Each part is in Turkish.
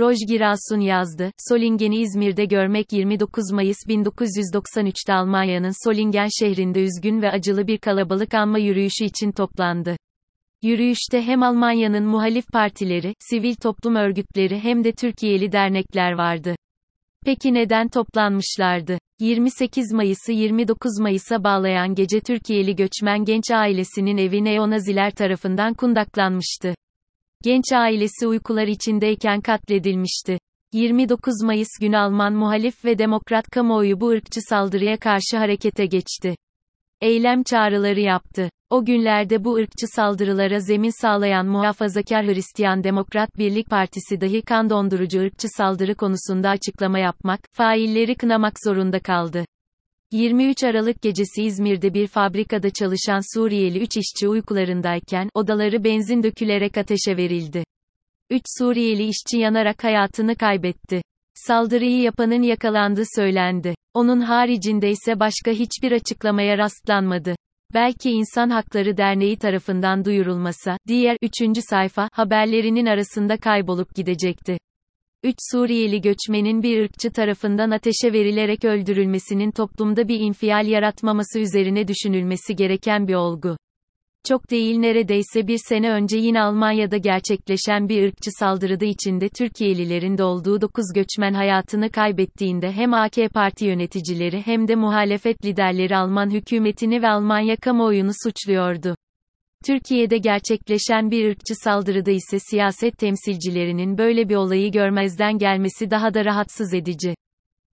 Roj Girasun yazdı, Solingen'i İzmir'de görmek 29 Mayıs 1993'te Almanya'nın Solingen şehrinde üzgün ve acılı bir kalabalık anma yürüyüşü için toplandı. Yürüyüşte hem Almanya'nın muhalif partileri, sivil toplum örgütleri hem de Türkiye'li dernekler vardı. Peki neden toplanmışlardı? 28 Mayıs'ı 29 Mayıs'a bağlayan gece Türkiye'li göçmen genç ailesinin evi neonaziler tarafından kundaklanmıştı. Genç ailesi uykular içindeyken katledilmişti. 29 Mayıs günü Alman muhalif ve demokrat kamuoyu bu ırkçı saldırıya karşı harekete geçti. Eylem çağrıları yaptı. O günlerde bu ırkçı saldırılara zemin sağlayan muhafazakar Hristiyan Demokrat Birlik Partisi dahi kan dondurucu ırkçı saldırı konusunda açıklama yapmak, failleri kınamak zorunda kaldı. 23 Aralık gecesi İzmir'de bir fabrikada çalışan Suriyeli 3 işçi uykularındayken, odaları benzin dökülerek ateşe verildi. 3 Suriyeli işçi yanarak hayatını kaybetti. Saldırıyı yapanın yakalandığı söylendi. Onun haricinde ise başka hiçbir açıklamaya rastlanmadı. Belki İnsan Hakları Derneği tarafından duyurulmasa, diğer üçüncü sayfa haberlerinin arasında kaybolup gidecekti. 3 Suriyeli göçmenin bir ırkçı tarafından ateşe verilerek öldürülmesinin toplumda bir infial yaratmaması üzerine düşünülmesi gereken bir olgu. Çok değil neredeyse bir sene önce yine Almanya'da gerçekleşen bir ırkçı saldırıda içinde Türkiye'lilerin de olduğu 9 göçmen hayatını kaybettiğinde hem AK Parti yöneticileri hem de muhalefet liderleri Alman hükümetini ve Almanya kamuoyunu suçluyordu. Türkiye'de gerçekleşen bir ırkçı saldırıda ise siyaset temsilcilerinin böyle bir olayı görmezden gelmesi daha da rahatsız edici.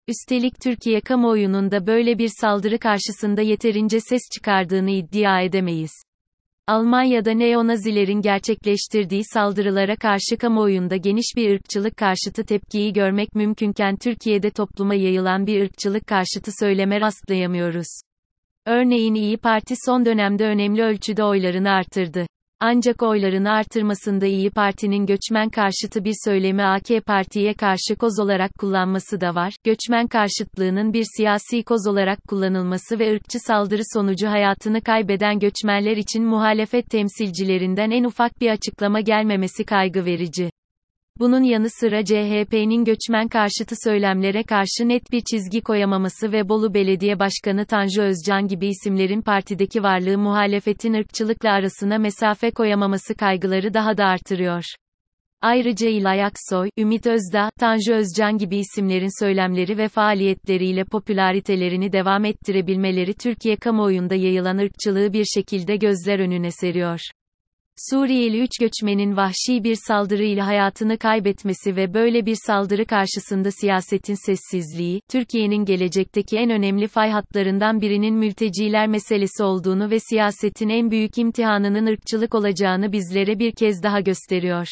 Üstelik Türkiye kamuoyunun da böyle bir saldırı karşısında yeterince ses çıkardığını iddia edemeyiz. Almanya'da neonazilerin gerçekleştirdiği saldırılara karşı kamuoyunda geniş bir ırkçılık karşıtı tepkiyi görmek mümkünken Türkiye'de topluma yayılan bir ırkçılık karşıtı söyleme rastlayamıyoruz. Örneğin İyi Parti son dönemde önemli ölçüde oylarını artırdı. Ancak oylarını artırmasında İyi Parti'nin göçmen karşıtı bir söylemi AK Parti'ye karşı koz olarak kullanması da var. Göçmen karşıtlığının bir siyasi koz olarak kullanılması ve ırkçı saldırı sonucu hayatını kaybeden göçmenler için muhalefet temsilcilerinden en ufak bir açıklama gelmemesi kaygı verici. Bunun yanı sıra CHP'nin göçmen karşıtı söylemlere karşı net bir çizgi koyamaması ve Bolu Belediye Başkanı Tanju Özcan gibi isimlerin partideki varlığı muhalefetin ırkçılıkla arasına mesafe koyamaması kaygıları daha da artırıyor. Ayrıca İlay Aksoy, Ümit Özdağ, Tanju Özcan gibi isimlerin söylemleri ve faaliyetleriyle popülaritelerini devam ettirebilmeleri Türkiye kamuoyunda yayılan ırkçılığı bir şekilde gözler önüne seriyor. Suriyeli üç göçmenin vahşi bir saldırıyla hayatını kaybetmesi ve böyle bir saldırı karşısında siyasetin sessizliği, Türkiye'nin gelecekteki en önemli fay hatlarından birinin mülteciler meselesi olduğunu ve siyasetin en büyük imtihanının ırkçılık olacağını bizlere bir kez daha gösteriyor.